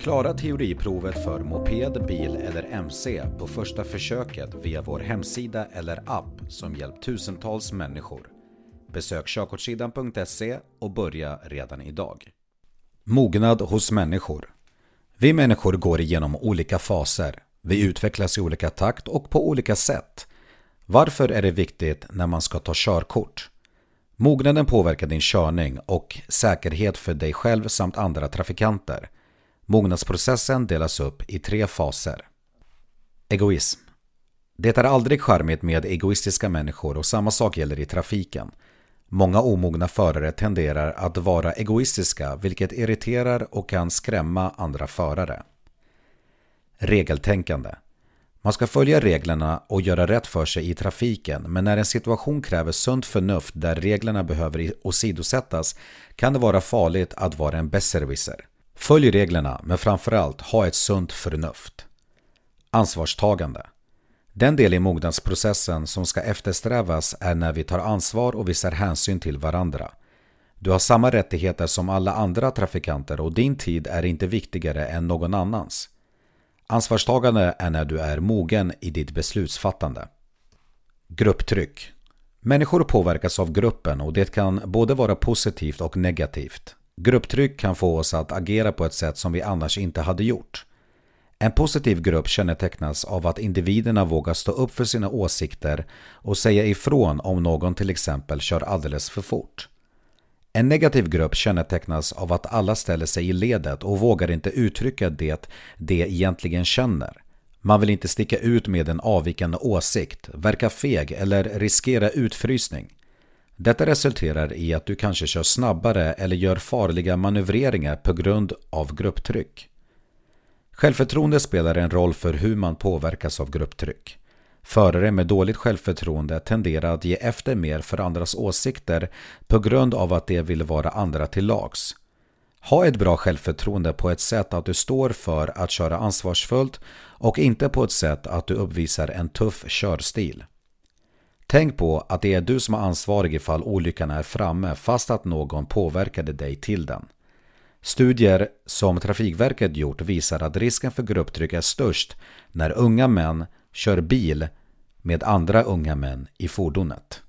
Klara teoriprovet för moped, bil eller MC på första försöket via vår hemsida eller app som hjälpt tusentals människor. Besök körkortssidan.se och börja redan idag. Mognad hos människor. Vi människor går igenom olika faser. Vi utvecklas i olika takt och på olika sätt. Varför är det viktigt när man ska ta körkort? Mognaden påverkar din körning och säkerhet för dig själv samt andra trafikanter. Mognadsprocessen delas upp i tre faser. Egoism. Det är aldrig charmigt med egoistiska människor och samma sak gäller i trafiken. Många omogna förare tenderar att vara egoistiska vilket irriterar och kan skrämma andra förare. Regeltänkande. Man ska följa reglerna och göra rätt för sig i trafiken men när en situation kräver sunt förnuft där reglerna behöver åsidosättas kan det vara farligt att vara en besserwisser. Följ reglerna men framförallt ha ett sunt förnuft. Ansvarstagande. Den del i mognadsprocessen som ska eftersträvas är när vi tar ansvar och visar hänsyn till varandra. Du har samma rättigheter som alla andra trafikanter och din tid är inte viktigare än någon annans. Ansvarstagande är när du är mogen i ditt beslutsfattande. Grupptryck. Människor påverkas av gruppen och det kan både vara positivt och negativt. Grupptryck kan få oss att agera på ett sätt som vi annars inte hade gjort. En positiv grupp kännetecknas av att individerna vågar stå upp för sina åsikter och säga ifrån om någon till exempel kör alldeles för fort. En negativ grupp kännetecknas av att alla ställer sig i ledet och vågar inte uttrycka det de egentligen känner. Man vill inte sticka ut med en avvikande åsikt, verka feg eller riskera utfrysning. Detta resulterar i att du kanske kör snabbare eller gör farliga manövreringar på grund av grupptryck. Självförtroende spelar en roll för hur man påverkas av grupptryck. Förare med dåligt självförtroende tenderar att ge efter mer för andras åsikter på grund av att de vill vara andra till lags. Ha ett bra självförtroende på ett sätt att du står för att köra ansvarsfullt och inte på ett sätt att du uppvisar en tuff körstil. Tänk på att det är du som är ansvarig ifall olyckan är framme fast att någon påverkade dig till den. Studier som Trafikverket gjort visar att risken för grupptryck är störst när unga män kör bil med andra unga män i fordonet.